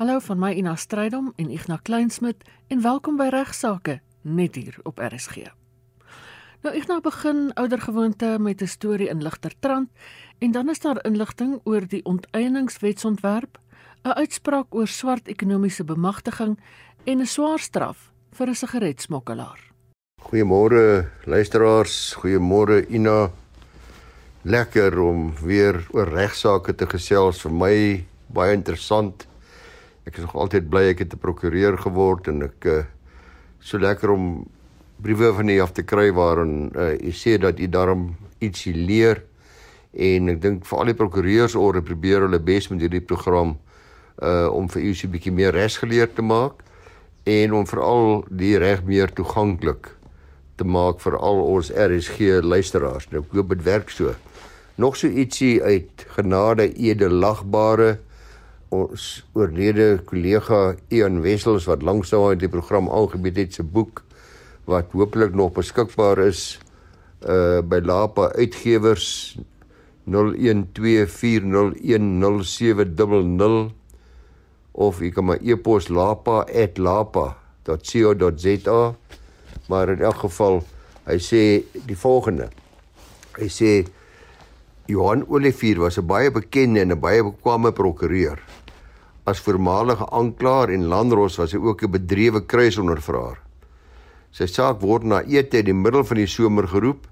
Hallo van my Ina Strydom en Ignas Kleinsmid en welkom by Regsake net hier op RSG. Nou Ignas begin oudergewoonte met 'n storie in Ligtertrand en dan is daar inligting oor die onteieningswetsontwerp, 'n uitspraak oor swart ekonomiese bemagtiging en 'n swaar straf vir 'n sigaretsmokkelaar. Goeiemôre luisteraars, goeiemôre Ina. Lekker om weer oor regsaake te gesels vir my baie interessant. Ek is nog altyd bly ek het 'n prokureur geword en ek uh, so lekker om briewe van u af te kry waarin uh, u sê dat u daarom ietsie leer en ek dink vir al die prokureursorde probeer hulle bes met hierdie program uh om vir u so 'n bietjie meer resgeleerd te maak en om veral die reg meer toeganklik te maak vir al ons RSG luisteraars. Nou ek hoop dit werk so. Nog so ietsie uit genade edelagbare ons oorlede kollega Ian Wessels wat lanksaam in die program aangebied het se boek wat hopelik nog beskikbaar is uh by Lapa Uitgewers 0124010700 of jy kan my e-pos lapa@lapa.co.za maar in elk geval hy sê die volgende. Hy sê Johan Olivier was 'n baie bekende en 'n baie bekwame prokureur as voormalige aanklaer en landros was hy ook 'n bedrewe kruisondervraer. Sy saak word na ete in die middel van die somer geroep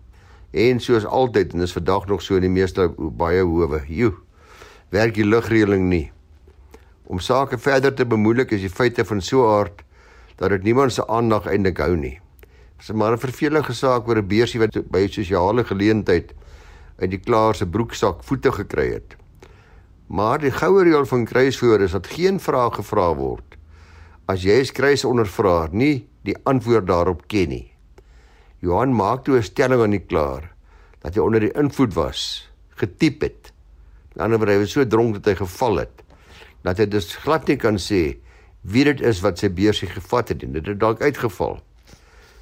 en soos altyd en is vandag nog so in die meeste baie howe. Joe werk die lugreëling nie. Om sake verder te bemoeilik is die feite van so 'n aard dat dit niemand se aandag eintlik hou nie. Dis maar 'n vervelige saak oor 'n beursie wat by sosiale geleentheid uit die klaar se broeksak voete gekry het. Maar die goue reël van kruisvoer is dat geen vraag gevra word as jy as kruis ondervraer nie die antwoord daarop ken nie. Johan maak toe 'n stelling aan die klaar dat hy onder die invloed was, getiep het. Aan die ander wyse hy was so dronk dat hy geval het dat hy dus glad nie kan sê wie dit is wat sy beursie gevat het en dit het dalk uitgeval.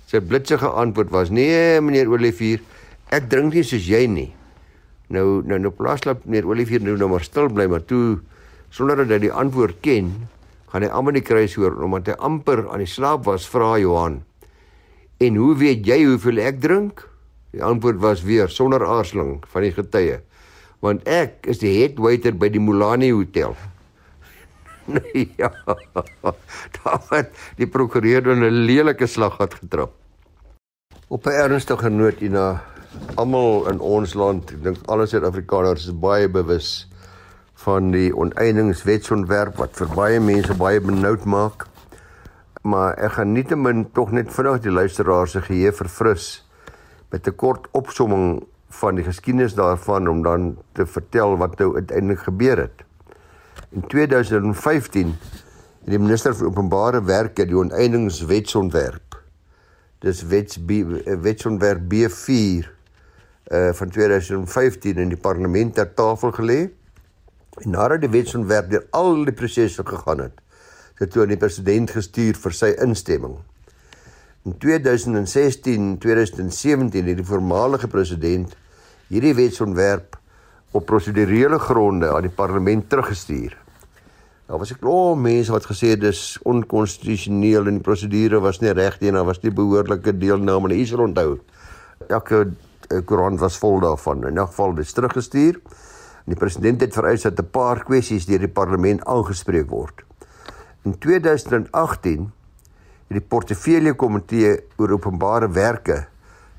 Sy blitsige antwoord was: "Nee, meneer Olivier, ek drink nie soos jy nie." Nou nou nou plaaslap meneer Olivier nou nou maar stil bly, maar toe sonder dat hy die antwoord ken, gaan hy amper die kruis hoor omdat hy amper aan die slaap was, vra Johan: "En hoe weet jy hoeveel ek drink?" Die antwoord was weer sonder aarzeling van die getuie: "Want ek is die head waiter by die Mulani Hotel." Nee, ja. Daar het die prokureur 'n lelike slag gehad getrap. Op 'n ernstige noot, Ina, almal in ons land, ek dink alle Suid-Afrikaners is baie bewus van die oneindingswetsontwerp wat vir baie mense baie benoud maak. Maar ek gaan nietemin tog net vinnig die luisteraars se geheue verfris met 'n kort opsomming van die geskiedenis daarvan om dan te vertel wat nou uiteindelik gebeur het. In 2015 het die minister vir openbare werke die oneindingswetsontwerp. Dis wets wetsontwerp B4 uh van 2015 in die parlement ter tafel gelê. En nadat die wetsontwerp deur al die prosesse gegaan het, het toe aan die president gestuur vir sy instemming. In 2016, 2017 het die voormalige president hierdie wetsontwerp op prosedurele gronde aan die parlement teruggestuur. Daar was 'n klomp mense wat gesê het dis onkonstitusioneel en die prosedure was nie reg nie en daar was nie behoorlike deelname nie. Israel onthou. Elke koerant was vol daarvan. In elk geval dis teruggestuur. Die president het vereis dat 'n paar kwessies deur die parlement aangespreek word. In 2018 het die portefeulje komitee oor openbare werke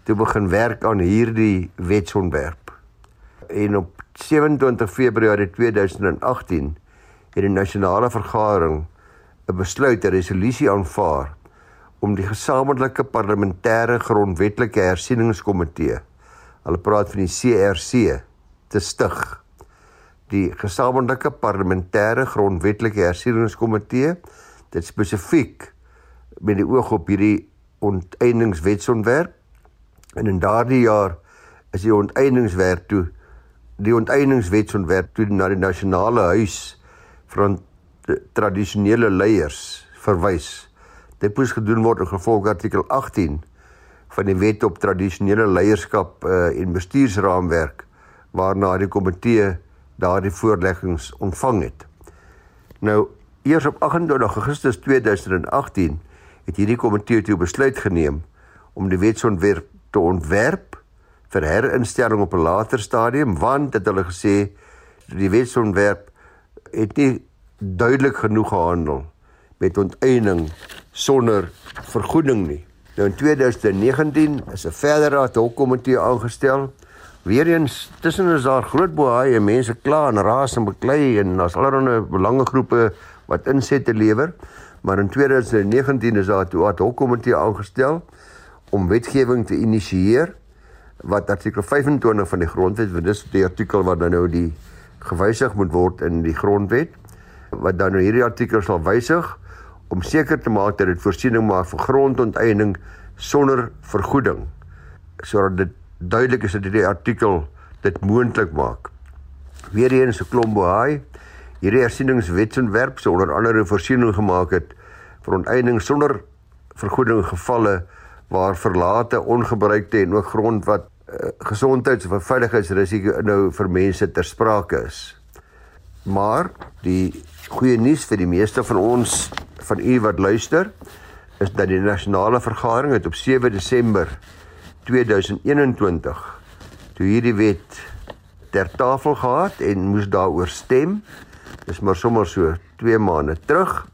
toe begin werk aan hierdie wetsontwerp. En op 27 Februarie 2018 het die nasionale vergadering 'n besluit 'n resolusie aanvaar om die gesamentlike parlementêre grondwetlike hersieningskomitee hulle praat van die CRC te stig die gesamentlike parlementêre grondwetlike hersieningskomitee dit spesifiek met die oog op hierdie onteieningswetsontwerp en in daardie jaar is die onteieningswet toe die onteieningswetsontwerp toe na die nasionale huis van tradisionele leiers verwys. Dit moes gedoen word in gevolg artikel 18 van die wet op tradisionele leierskap uh, en bestuursraamwerk waarna die komitee daardie voorleggings ontvang het. Nou Eers op 28 Augustus 2018 het hierdie komitee toe besluit geneem om die wetsontwerp te ontwerp vir herinstelling op 'n later stadium want het hulle gesê die wetsontwerp het nie duidelik genoeg gehandel met onteiening sonder vergoeding nie. Nou in 2019 is 'n verdere ad hoc komitee aangestel. Weereens tussen is daar groot bohaai en mense kla en raas en beklei en daar's allerlei belangegroepe wat insette lewer. Maar in 2019 is daar 'n ad hoc komitee aangestel om wetgewing te initieer wat artikel 25 van die grondwet, want dis die artikel wat dan nou die gewysig moet word in die grondwet wat dan nou hierdie artikel sal wysig om seker te maak dat dit voorsiening maak vir grondonteiening sonder vergoeding sodat dit duidelik is dat hierdie artikel dit moontlik maak. Weereens 'n klomp bohaai hierdie hersieningswetsontwerp sou onder andere voorsiening gemaak het vir onteiening sonder vergoeding gevalle waar verlate, ongebruikte en ook grond wat uh, gesondheids- of veiligheidsrisiko nou vir mense ter sprake is. Maar die goeie nuus vir die meeste van ons van u wat luister is dat die nasionale vergadering het op 7 Desember 2021 toe hierdie wet ter tafel gehad en moes daaroor stem. Dis maar sommer so 2 maande terug.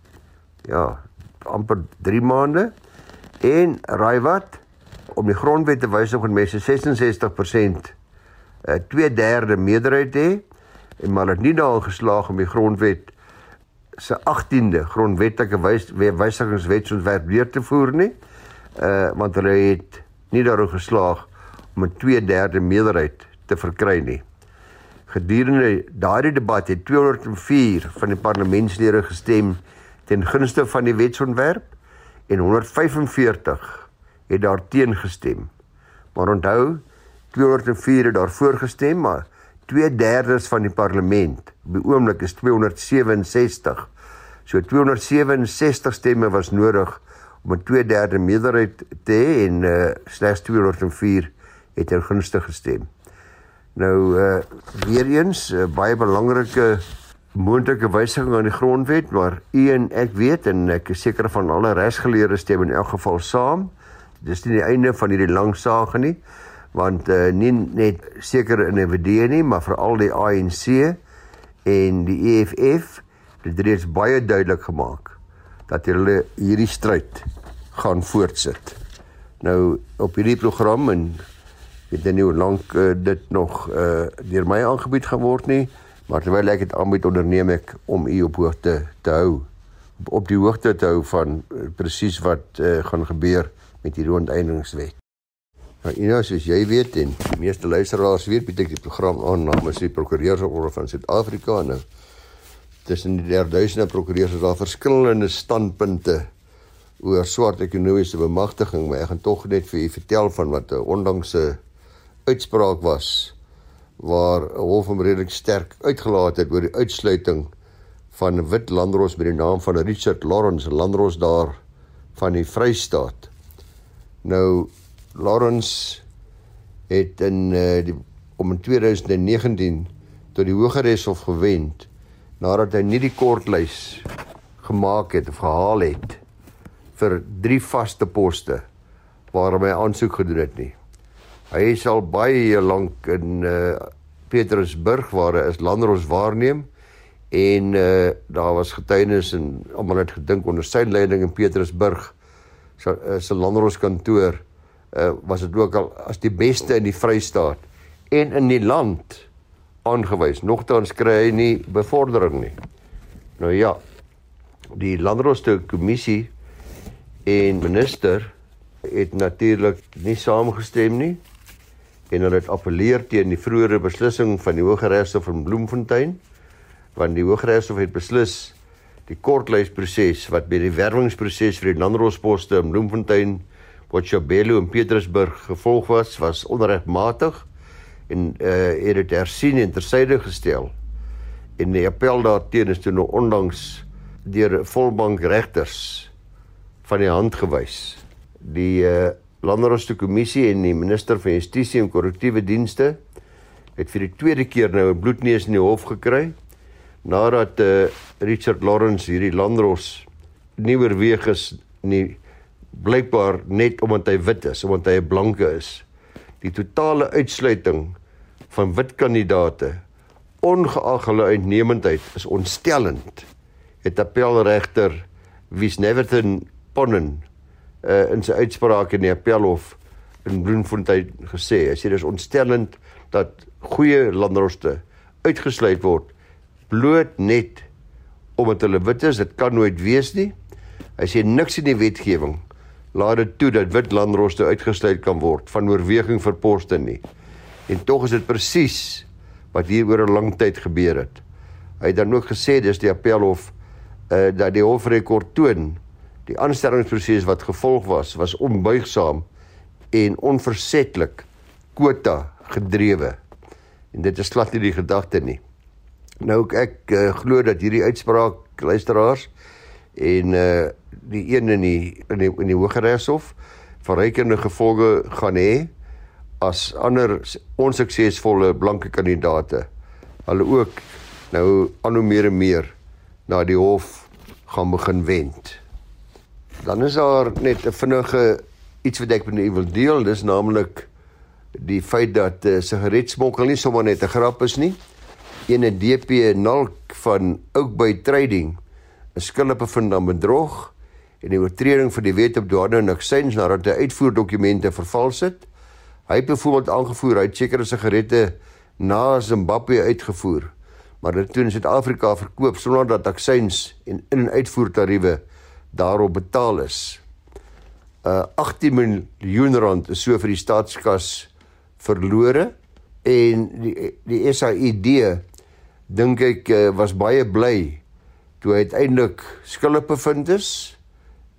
Ja, amper 3 maande. En raai wat? Om die grondwet te wysig met mense 66% 'n 2/3 meerderheid hê en maar het nie daarin geslaag om die grondwet se 18de grondwetlike wys, wysigingswetsontwerp weer te voer nie. Uh want hulle het nie daarin geslaag om 'n 2/3 meerderheid te verkry nie. Gedurende daardie debat het 204 van die parlementslede gestem ten gunste van die wetsontwerp en 145 het daarteen gestem. Maar onthou, 204 het daarvoor gestem, maar 2/3 van die parlement, op die oomblik is 267. So 267 stemme was nodig om 'n 2/3 meerderheid te hê en uh, slegs 204 het gunste gestem. Nou uh weer eens 'n uh, baie belangrike moontlike wysiging aan die grondwet, maar u en ek weet en ek is seker van alle regsgeleerdes stem in elk geval saam. Dis nie die einde van hierdie lang saak nie, want uh, nie net sekere individue nie, maar veral die ANC en die EFF het reeds baie duidelik gemaak dat hulle hierdie stryd gaan voortsit. Nou op hierdie program en weet nie hoe lank uh, dit nog uh, deur my aangebied gaan word nie. Maar terwyl ek dit aanbied onderneem ek om u op hoogte te hou op die hoogte te hou van uh, presies wat uh, gaan gebeur met die rondeindingswet. Nou Ina, soos jy weet en die meeste luisteraars weet, bied ek die program aan namens die Prokureursorde van Suid-Afrika nou. Tussen die duisende prokureurs is daar verskillende standpunte oor swart ekonomiese bemagtiging, maar ek gaan tog net vir u vertel van wat 'n onlangse uitspraak was waar 'n hof hom redelik sterk uitgelaat het oor die uitsluiting van wit landros met die naam van Richard Lawrence, landros daar van die Vrystaat. Nou Lawrence het in uh, die om in 2019 tot die Hooggeregshof gewend nadat hy nie die kortlys gemaak het of gehaal het vir drie vaste poste waarom hy aansoek gedoen het nie. Hy is al baie lank in uh Petersburg waar hy is landros waarneem en uh daar was getuienis en almal het gedink onder sy leiding in Petersburg se uh, landros kantoor uh was dit ook al as die beste in die Vrystaat en in die land aangewys. Nogtans kry hy nie bevordering nie. Nou ja, die landroste kommissie en minister het natuurlik nie saamgestem nie en hulle het appeleer teen die vroeëre beslissing van die Hooggeregshof in Bloemfontein want die Hooggeregshof het beslis die kortlysproses wat by die werwingsproses vir die landrosposte in Bloemfontein, Botshabelo en Petersburg gevolg was, was onregmatig en eh uh, het dit hersien en tersyde gestel. En die appel daarteen is toe nou onlangs deur volbank regters van die hand gewys. Die eh uh, Landerhoste kommissie en die minister van Justisie en Korrektiewe Dienste het vir die tweede keer nou 'n bloedneus in die hof gekry nadat uh, Richard Lawrence hierdie landros nie oorweeg is nie blykbaar net omdat hy wit is, omdat hy 'n blanke is. Die totale uitsluiting van wit kandidaate ongeag hulle uitnemendheid is ontstellend. Het appelregter Wies Neverton Ponnen uh, in sy uitspraak in die appelhof in Bloemfontein gesê. Hy sê dis ontstellend dat goeie landroste uitgesluit word bloot net omdat hulle wit is. Dit kan nooit wees nie. Hy sê niks in die wetgewing laat dit toe dat wit landroste uitgesluit kan word van oorweging vir poste nie. En tog is dit presies wat hier oor 'n lang tyd gebeur het. Hy het dan ook gesê dis die appelhof uh dat die hofrekord toon die aanstellingsproses wat gevolg was was onbuigsaam en onversetlik kwota gedrewe. En dit is glad nie die gedagte nie. Nou ek uh, glo dat hierdie uitspraak luisteraars en uh die een in die in die, in die Hooggeregshof verrykende gevolge gaan hê as ander onsuksesvolle blanke kandidate hulle ook nou aan hoe meer en meer na die hof gaan begin wend. Dan is daar net 'n vinnige iets wat ek met u wil deel, dis naamlik die feit dat uh, sigaretsmokkel nie sommer net 'n grap is nie. Ene DP Nalk van Oakbay Trading is skuldig bevind aan bedrog en die oortreding van die wet op douane en aksies nadat hy uitvoerdokumente vervals het. Hy het byvoorbeeld aangevoer hy het sekere sigarette na Zimbabwe uitgevoer, maar dit toe in Suid-Afrika verkoop sonder dat aksies en in- en uitvoertariewe daarop betaal is. Uh 18 miljoen rand is so vir die staatskas verlore en die die SAID dink ek uh, was baie bly toe hy uiteindelik skuldig bevind is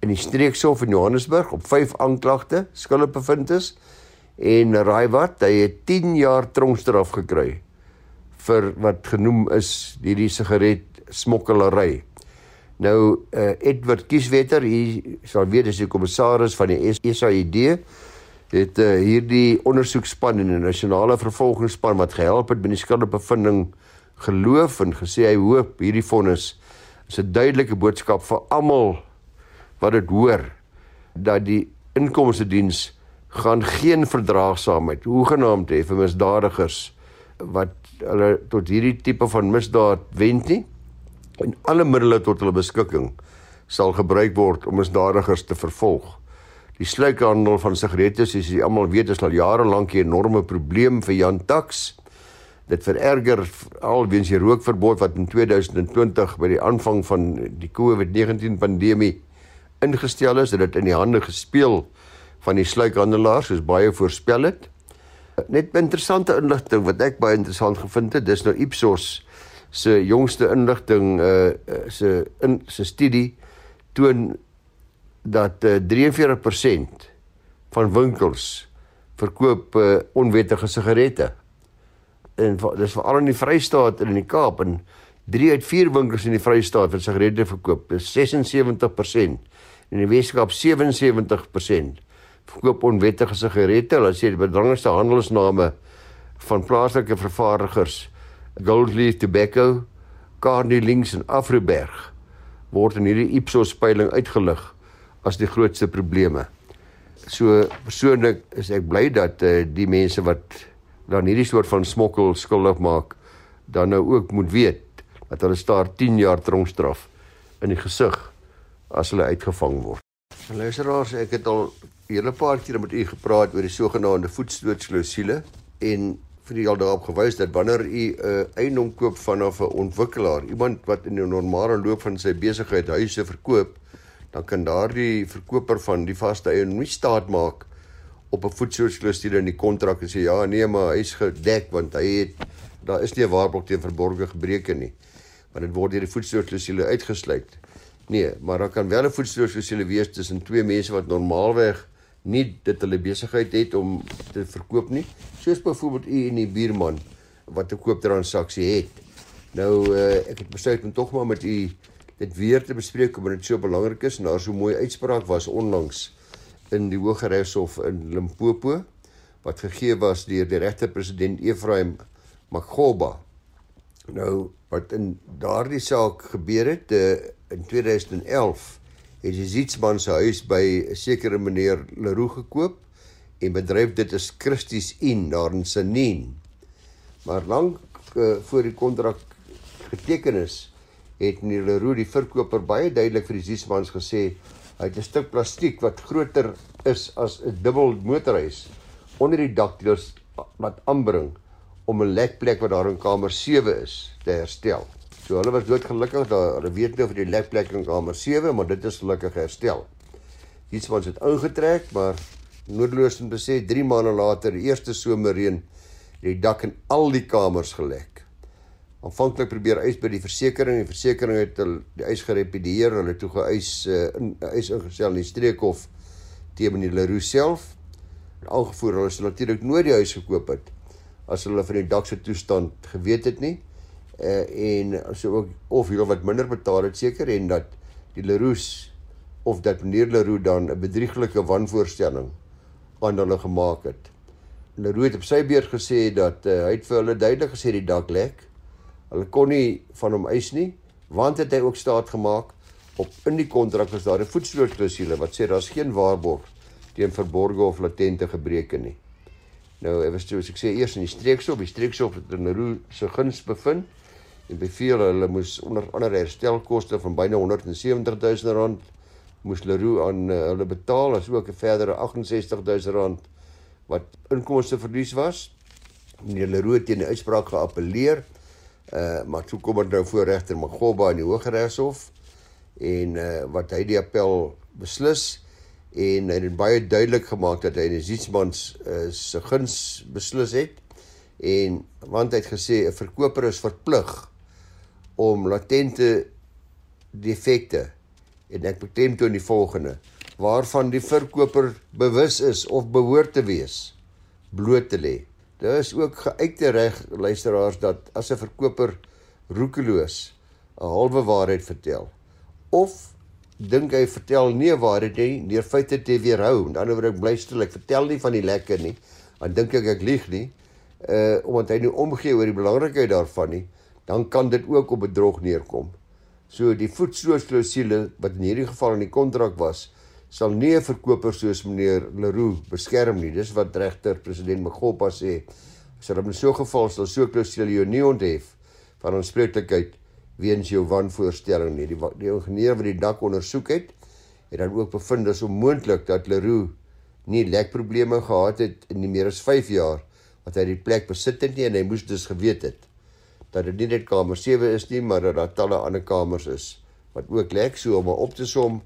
in die streekshof in Johannesburg op 5 aanklagte skuldig bevind is en raai wat hy het 10 jaar tronkstraf gekry vir wat genoem is hierdie sigaret smokkelary. Nou uh, Edward Kieswetter hier sal weet as die kommissaris van die SAID het uh, hierdie ondersoekspan en 'n nasionale vervolgingsspan wat gehelp het met die skuldige bevinding geloof en gesê hy hoop hierdie vonnis is 'n duidelike boodskap vir almal wat dit hoor dat die inkomste diens gaan geen verdraagsaamheid hoegenaamd hê vir misdadigers wat hulle tot hierdie tipe van misdaad wend nie en alle middele tot hulle beskikking sal gebruik word om misdadigers te vervolg. Die sluikhandel van sigarette, soos jy almal weet, is al jare lank 'n enorme probleem vir Jan Tax. Dit vererger al weens die rookverbod wat in 2020 by die aanvang van die COVID-19 pandemie ingestel is, het dit in die hande gespeel van die sluikhandelaars soos baie voorspel het. Net interessante inligting wat ek baie interessant gevind het, dis nou Ipsos se jongste inligting uh se in se studie toon dat uh, 43% van winkels verkoop uh, onwettige sigarette en dis veral in die Vrystaat en in die Kaap en 3 uit 4 winkels in die Vrystaat wat sigarette verkoop. Dis 76%. In die Weskaap 77% verkoop onwettige sigarette. Hulle sê die belangrikste handelsname van plaaslike vervaardigers Goldleaf Tobacco, Carney Links en Afroberg word in hierdie Ipsos peiling uitgelig as die grootste probleme. So persoonlik is ek bly dat uh, die mense wat dan hierdie soort van smokkel skuldig maak dan nou ook moet weet dat hulle staar 10 jaar tronkstraf in die gesig as hulle uitgevang word. Luisteraars, ek het al 'n hele paar keer met u gepraat oor die sogenaamde voetstootsklausule en vir julle daarop gewys dat wanneer u 'n uh, eiendom koop vanaf 'n ontwikkelaar, iemand wat in 'n normale loop van sy besigheid huise verkoop, dan kan daardie verkoper van die vaste eiendom nie staat maak op 'n voetsoorsklusstuur in die kontrak en sê ja nee maar hy's gedek want hy het daar is nie 'n waarborg teen verborgde gebreke nie. Want dit word deur die voetsoorsklusstuur uitgesluit. Nee, maar daar kan wel 'n voetsoorsklusstuur wees tussen twee mense wat normaalweg nie dit hulle besigheid het om te verkoop nie. Soos byvoorbeeld u en die buurman wat 'n kooptransaksie het. Nou uh, ek het besluit om tog maar met u dit weer te bespreek omdat dit so belangrik is en daar so 'n mooi uitspraak was onlangs in die Hooggeregshof in Limpopo wat gegee was deur die regter president Ephraim Magoba Nou wat in daardie saak gebeur het uh, in 2011 het die Zietsman se huis by 'n sekere meneer Leroux gekoop en bedryf dit is Christies Inn daar in Senien. Maar lank uh, voor die kontrak geteken is, het meneer Leroux die verkoper baie duidelik vir die Zietsmans gesê hy het 'n stuk plastiek wat groter is as 'n dubbel motorhuis onder die dakdeels wat aanbring om 'n lekplek wat daar in kamer 7 is te herstel. So hulle was doodgelukkig dat hulle weet nie of die lekplek in kamer 7, maar dit is gelukkig herstel. Iets wat het ingetrek, maar noodloos en besê 3 maande later, die eerste somerreën, die dak in al die kamers gelek. Aanvanklik probeer eis by die versekerings, die versekerings het hulle die eis gerepedieer, hulle toe geëis uh, in eis ingestel in die streekhof teen meneer Leroux self. Aangevoer hulle sou natuurlik nooit die huis gekoop het as hulle van die dak se toestand geweet het nie. Uh, en so ook of hulle wat minder betaal het seker en dat die Leroux of dat meneer Leroux dan 'n bedrieglike wanvoorstelling aan hulle gemaak het. Leroux het op sy beurt gesê dat uh, hy het vir hulle duidelik gesê die dak lek. Hulle kon nie van hom eis nie want het hy ook staat gemaak op in die kontrak was daar 'n voetslootklausule wat sê daar's geen waarborg teen verborgde of latente gebreke nie. Nou, hy was soos ek sê eers in die streekshop, die streekshop het in Roo se guns bevind en beveel hulle moes onder andere herstelkoste van byna 170 000 rand moes Leroux aan uh, hulle betaal as ook 'n verdere 68 000 rand wat inkomste verlies was. Meneer Leroux teen die uitspraak geappeleer. Uh maar toe kom dit nou voor regter Magoba in die Hooggeregshof en uh wat hy die appel beslis en hy het baie duidelik gemaak dat hy in Zietsmans uh, se guns beslis het en want hy het gesê 'n verkoper is verplig om latente defekte en ek beklemtoon die volgende waarvan die verkoper bewus is of behoort te wees bloot te lê. Daar is ook geuite reg luisteraars dat as 'n verkoper roekeloos 'n halwe waarheid vertel of dink hy vertel nie waar dit nie deur feite te weerhou. Aan die ander stil. Ek vertel nie van die lekker nie. Dan dink ek ek lieg nie. Uh omdat hy nie omgee oor die belangrikheid daarvan nie, dan kan dit ook op bedrog neerkom. So die voetsoosklausule wat in hierdie geval in die kontrak was, sal nie 'n verkoper soos meneer Leroux beskerm nie. Dis wat regter president Magopa sê. As hulle in so 'n geval sal so klousule nie onthef van aanspreeklikheid weens jou wanvoorstelling nie. Die, die ingenieur wat die dak ondersoek het, het dan ook bevind dis onmoontlik dat Leroux nie lekprobleme gehad het in die meer as 5 jaar wat hy die plek besit het nie en hy moes dus geweet het dat dit nie net kamer 7 is nie, maar dat daar talle ander kamers is wat ook lek so om op te som.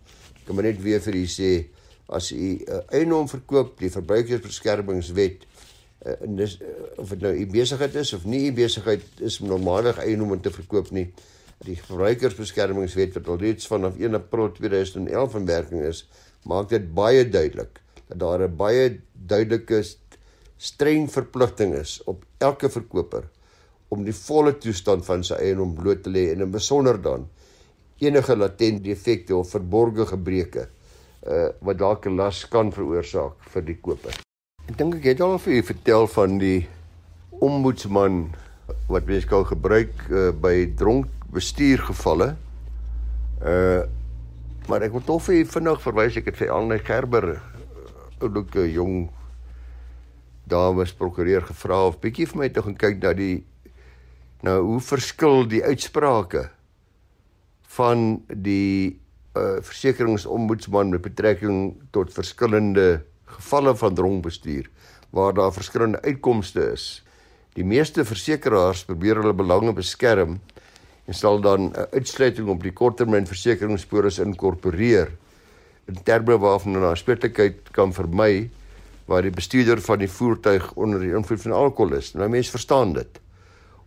Ek kan net weer vir u sê as u 'n uh, eienaam verkoop, die verbruikersbeskermingswet uh, en dis uh, of dit nou u besigheid is of nie u besigheid is om normaalweg eienaam te verkoop nie die verbruikersbeskermingswet wat al reeds vanaf 1 April 2011 in werking is, maak dit baie duidelik dat daar 'n baie duidelike streng verpligting is op elke verkoper om die volle toestand van sy eiendom bloot te lê en in besonder dan enige latente defekte of verborgde gebreke uh wat dalk 'n las kan veroorsaak vir die koper. Ek dink ek het al vir u vertel van die ombudsman wat mens kan gebruik uh, by dronk bestuurgevalle. Uh maar ek wil tog vir vinnig verwys ek het vir Anne Gerber oulike jong dames prokureur gevra of bietjie vir my toe gaan kyk dat die nou hoe verskil die uitsprake van die uh versekeringsombudsman met betrekking tot verskillende gevalle van dronkbestuur waar daar verskillende uitkomste is. Die meeste versekeraars probeer hulle belange beskerm en sal dan 'n uitsluiting op die korttermynversekeringspolis inkorporeer in terme waarvan hulle aanspreeklikheid kan vermy waar die bestuurder van die voertuig onder die invloed van alkohol is. Nou mense verstaan dit.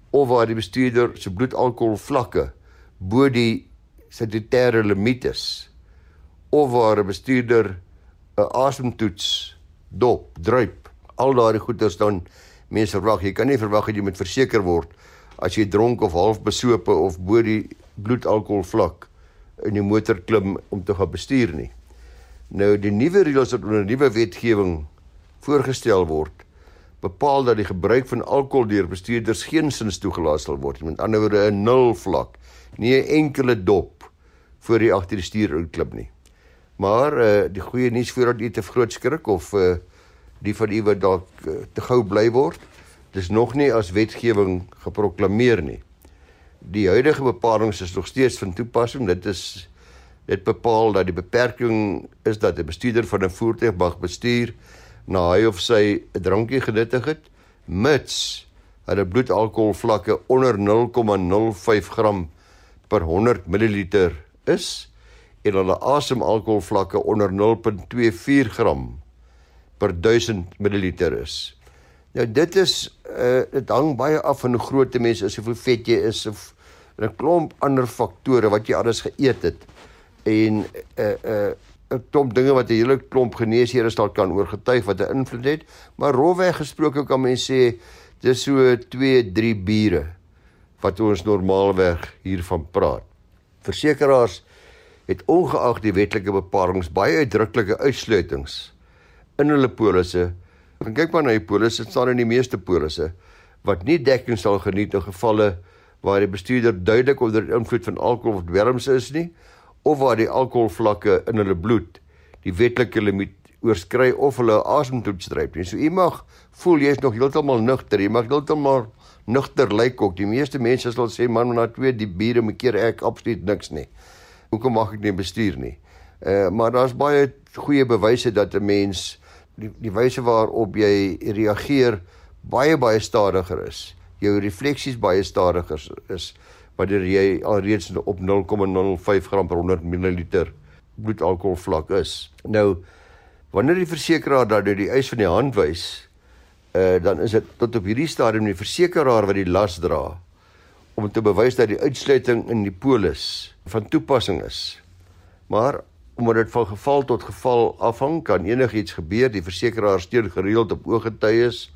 Of waar die bestuurder se bloedalkohol vlakke bo die statutêre limiet is. Of waar 'n bestuurder 'n asemtoets dop, druip. Al daardie goeders dan mense verwag, jy kan nie verwag dat jy moet verseker word as jy dronk of half besope of bo die bloedalkohol vlak in die motor klim om te gaan bestuur nie. Nou die nuwe reëls wat onder nuwe wetgewing voorgestel word, bepaal dat die gebruik van alkohol deur bestuurders geensins toegelaat sal word. Met ander woorde 'n nul vlak, nie 'n enkele dop voor die agter die stuur uitklip nie. Maar uh die goeie nuus voordat u te groot skrik of uh die van u wat dalk uh, te gou bly word, dis nog nie as wetgewing geproklaameer nie. Die huidige bepalinge is nog steeds van toepassing. Dit is dit bepaal dat die beperking is dat 'n bestuurder van 'n voertuig mag bestuur na hy of sy 'n drankie genuttig het mits hulle bloedalkohol vlakke onder 0,05 gram per 100 ml is en hulle asemalkohol vlakke onder 0.24 gram per 1000 ml is. Nou dit is uh dit hang baie af van hoe groot 'n mens is, hoeveel vet jy is of 'n klomp ander faktore wat jy alles geëet het en uh, 'n uh, 'n klomp dinge wat 'n hele klomp geneesheere dalk kan oorgetuig wat 'n invloed het, maar rofweg gesproke kan mens sê dis so 2, 3 bure wat ons normaalweg hiervan praat. Versekeraars het ongeag die wetlike bepalinge baie uitdruklike uitsluitings in hulle polisse. Gaan kyk maar na die polisse, dit staan in die meeste polisse wat nie dekking sal geniet in gevalle waar die bestuurder duidelik onder invloed van alkohol of dwelms is nie of waar die alkoholvlakke in hulle bloed die wetlike limiet oorskry of hulle asemtoets dryf nie. So u mag voel jy is nog heeltemal nugter, jy mag heeltemal nugter lyk ook. Die meeste mense sal sê man na twee die biere me keer ek absoluut niks nie. Hoekom mag ek nie bestuur nie? Uh maar daar's baie goeie bewyse dat 'n mens die die wyse waarop jy reageer baie baie stadiger is. Jou refleksies baie stadiger is. wanneer jy alreeds op 0,05 gram per 100 ml bloedalkohol vlak is. Nou wanneer die versekeraar dan nou die eis van die hand wys, uh dan is dit tot op hierdie stadium die versekeraar wat die las dra om te bewys dat die uitsluiting in die polis van toepassing is. Maar omdat dit van geval tot geval afhang, kan enigiets gebeur. Die versekeraar steun gereeld op ooggetuies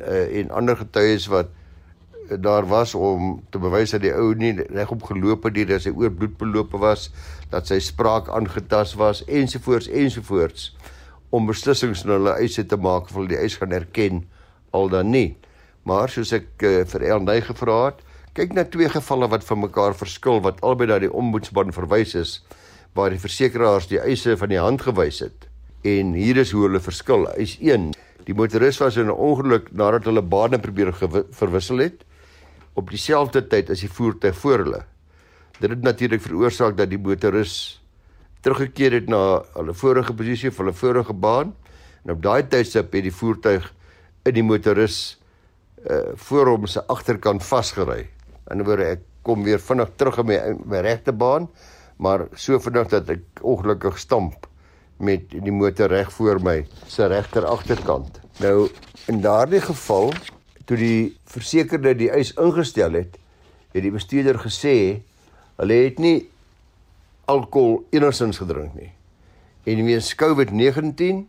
uh en ander getuies wat daar was om te bewys dat die ou nie regop geloop het nie, dat sy oorbloed beloop was, dat sy spraak aangetast was ensovoorts ensovoorts om beslissings in hulle eise te maak of hulle die eis gaan erken al dan nie. Maar soos ek uh, vir Elnay gevra het, kyk na twee gevalle wat van mekaar verskil wat albei na die ombudsman verwys is waar die versekeraars die eise van die hand gewys het. En hier is hoe hulle verskil. Eis 1 Die motoris was in 'n ongeluk nadat hulle bane probeer verwissel het op dieselfde tyd as die voertuig voor hulle. Dit het natuurlik veroorsaak dat die motoris teruggekeer het na hulle vorige posisie of hulle vorige baan en op daai tydstip het die voertuig in die motoris uh voor hom se agterkant vasgery. In 'n woorde ek kom weer vinnig terug in my, my regte baan, maar so vinnig dat ek ongelukkig stamp met die motor reg voor my se regter agterkant. Nou in daardie geval toe die versekerde die eis ingestel het, het die bestuurder gesê hulle het nie alkohol enigsins gedrink nie. En weens COVID-19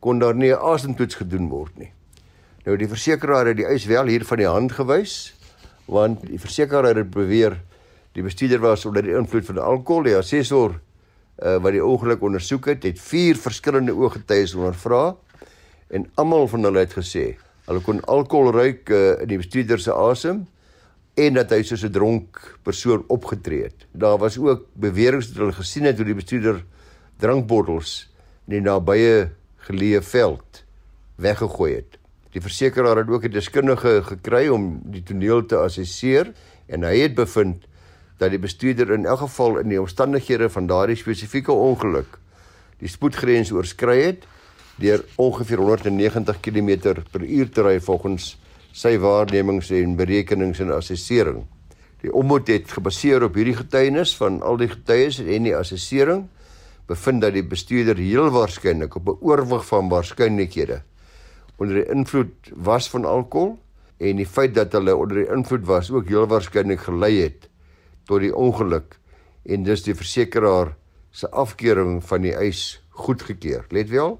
kon daar nie 'n asemtoets gedoen word nie. Nou die versekeraar het die eis wel hier van die hand gewys want die versekeraar het beweer die bestuurder was onder die invloed van alkohol. Die assessor uh, wat die ongeluk ondersoek het, het vier verskillende ooggetuies ondervra en almal van hulle het gesê Hulle kon alkohol ruik uh, in die bestuurder se asem en dat hy soos 'n dronk persoon opgetree het. Daar was ook beweringe dat hulle gesien het hoe die bestuurder drankbottels in die nabye geleë veld weggegooi het. Die versekeraar het ook 'n deskundige gekry om die toneel te assesseer en hy het bevind dat die bestuurder in elk geval in die omstandighede van daardie spesifieke ongeluk die spoedgrens oorskry het deur ongeveer 190 km per uur te ry volgens sy waarnemings en berekenings en assessering. Die ommoed het gebaseer op hierdie getuienis van al die getuies en die assessering bevind dat die bestuurder heel waarskynlik op 'n oorwig van waarskynlikhede onder die invloed was van alkohol en die feit dat hulle onder die invloed was ook heel waarskynlik gelei het tot die ongeluk en dus die versekeraar se afkeuring van die eis goedgekeur. Let wel,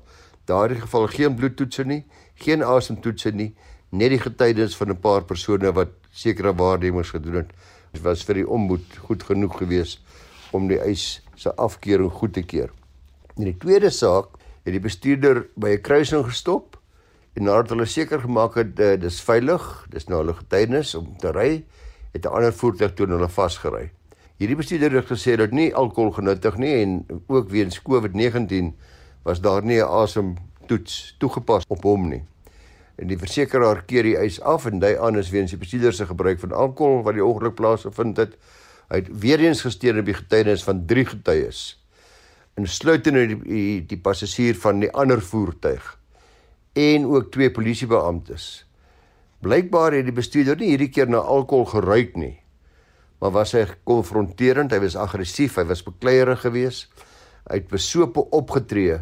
daardie geval geen bloedtoetse nie, geen asemtoetse nie, net die getuienis van 'n paar persone wat sekere waarnemings gedoen het. Dit was vir die omboed goed genoeg geweest om die eis se afkeuring goed te keur. In die tweede saak het die bestuurder by 'n kruising gestop En nadat hulle seker gemaak het uh, dis veilig, dis nou hulle getuienis om te ry, het 'n ander voertuig toe hulle vasgery. Hierdie bestuurder het gesê dat nie alkohol genuttig nie en ook weens COVID-19 was daar nie 'n asemtoets toegepas op hom nie. En die versekeraar keer die eis af en dui aan is weens die bestuurder se gebruik van alkohol wat die ongeluk plaasgevind het. Hy het weer eens gesteun op die getuienis van drie getuies. Insluitende die, die die passasier van die ander voertuig en ook twee polisiebeamptes. Blykbaar het die bestuurder nie hierdie keer na alkohol geruik nie maar was hy konfronterend, hy was aggressief, hy was bekleierig geweest. Hy het besope opgetree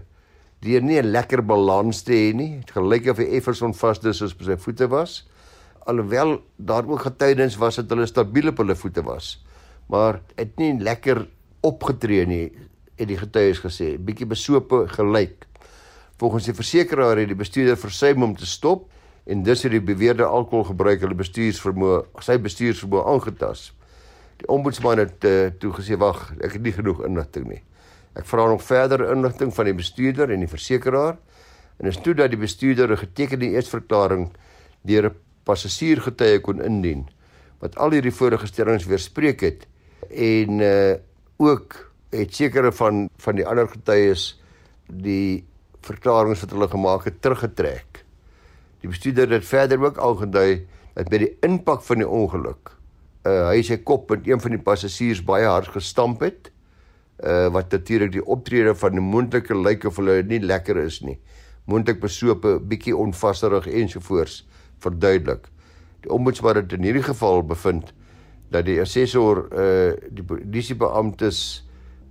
deur nie 'n lekker balans te hê nie. Dit gelyk of hy effens onvasdes soos by sy voete was. Alhoewel daar ook getuiens was dat hulle stabiel op hulle voete was. Maar het nie lekker opgetree nie, het die getuies gesê. Bietjie besope gelyk. Volgens die versekeraar het die bestuurder versuim om te stop en dus het die beweerde alkoholgebruik hulle bestuursvermoë, sy bestuursvermoë aangetast. Die ombudsman het uh, toe gesê wag, ek het nie genoeg inligting nie. Ek vra nog verder inligting van die bestuurder en die versekeraar en is toe dat die bestuurder 'n getekende eetsverklaring deur 'n passasier getuie kon indien wat al hierdie vorige stellings weerspreek het en uh ook het sekere van van die ander getuies die verklaringe wat hulle gemaak het teruggetrek. Die bestuurder het verder ook aangedui dat by die impak van die ongeluk uh, hy sy kop met een van die passasiers baie hard gestamp het. Uh wat natuurlik die optrede van 'n moontlike lyk of hulle nie lekker is nie. Moontlik besope, bietjie onvasserig ensovoorts verduidelik. Die ombudsman het in hierdie geval bevind dat die assessor uh die polisiebeamptes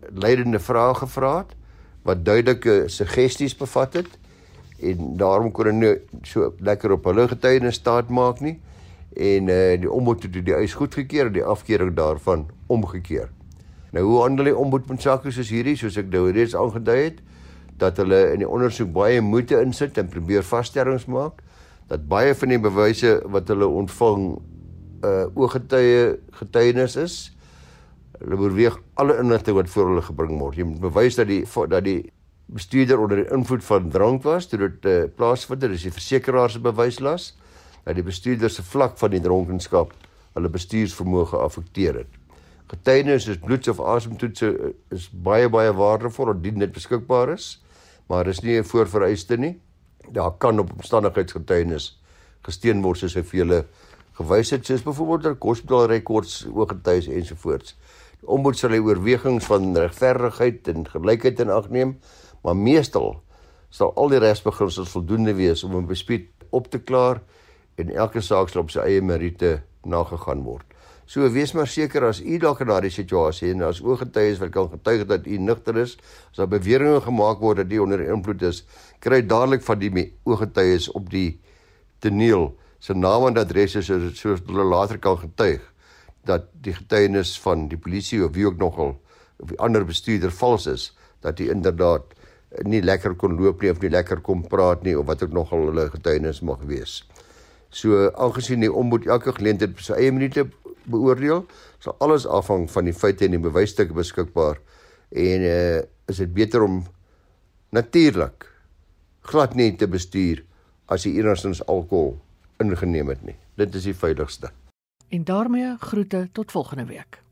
leidende vrae gevra het wat duidelike suggesties bevat het en daarom kon hulle so lekker op hulle getuienis staat maak nie en uh, die ombud het die eis goedgekeur en die afkeuring daarvan omgekeer. Nou hoe handel die ombud met sake soos hierdie soos ek nou reeds aangedui het dat hulle in die ondersoek baie moeite insit en probeer vaststellings maak dat baie van die bewyse wat hulle ontvang uh ooggetuie getuienis is. Hulle oorweeg alle inligting wat voor hulle gebring word. Jy moet bewys dat die dat die bestuurder onder die invloed van drank was toe dit uh, plaasvind. Is die versekeraar se bewyslas dat die bestuurder se vlak van die dronkenskap hulle bestuursvermoë geaffekteer het. Getuienis is bloeds of asemtoetse eh, is baie baie waardevol indien dit beskikbaar is, maar is nie 'n voorvereiste nie. Daar kan op omstandigheidsgetuienis gesteun word soos hy vir julle gewys het, soos byvoorbeeld hospitaalrekords, ooggetuies ensovoorts. Ombud sal hy oorwegings van regverdigheid en gelykheid in ag neem, maar meestal sal al die regsbeginsels voldoende wees om 'n bespuit op te klaar en elke saak sal op sy eie meriete nagegaan word. So wees maar seker as u dalk in daardie situasie en as ooggetuies wat kan getuig dat u nugter is, as daar beweringe gemaak word dat u onder invloed is, kry dadelik van die ooggetuies op die toneel se naam en adresse sodat so hulle later kan getuig dat die getuienis van die polisie of wie ook nogal of die ander bestuurder vals is dat hy inderdaad nie lekker kon loop nie of nie lekker kom praat nie of wat ook nogal hulle getuienis mag wees. So aangesien die ombud elke geleentheid op sy eie minute beoordeel, sal alles afhang van die feite en die bewysstukke beskikbaar en uh, is dit beter om natuurlik glad nie te bestuur as jy enigstens alkohol ingeneem het nie. Dit is die veiligste. En daarmee groete tot volgende week.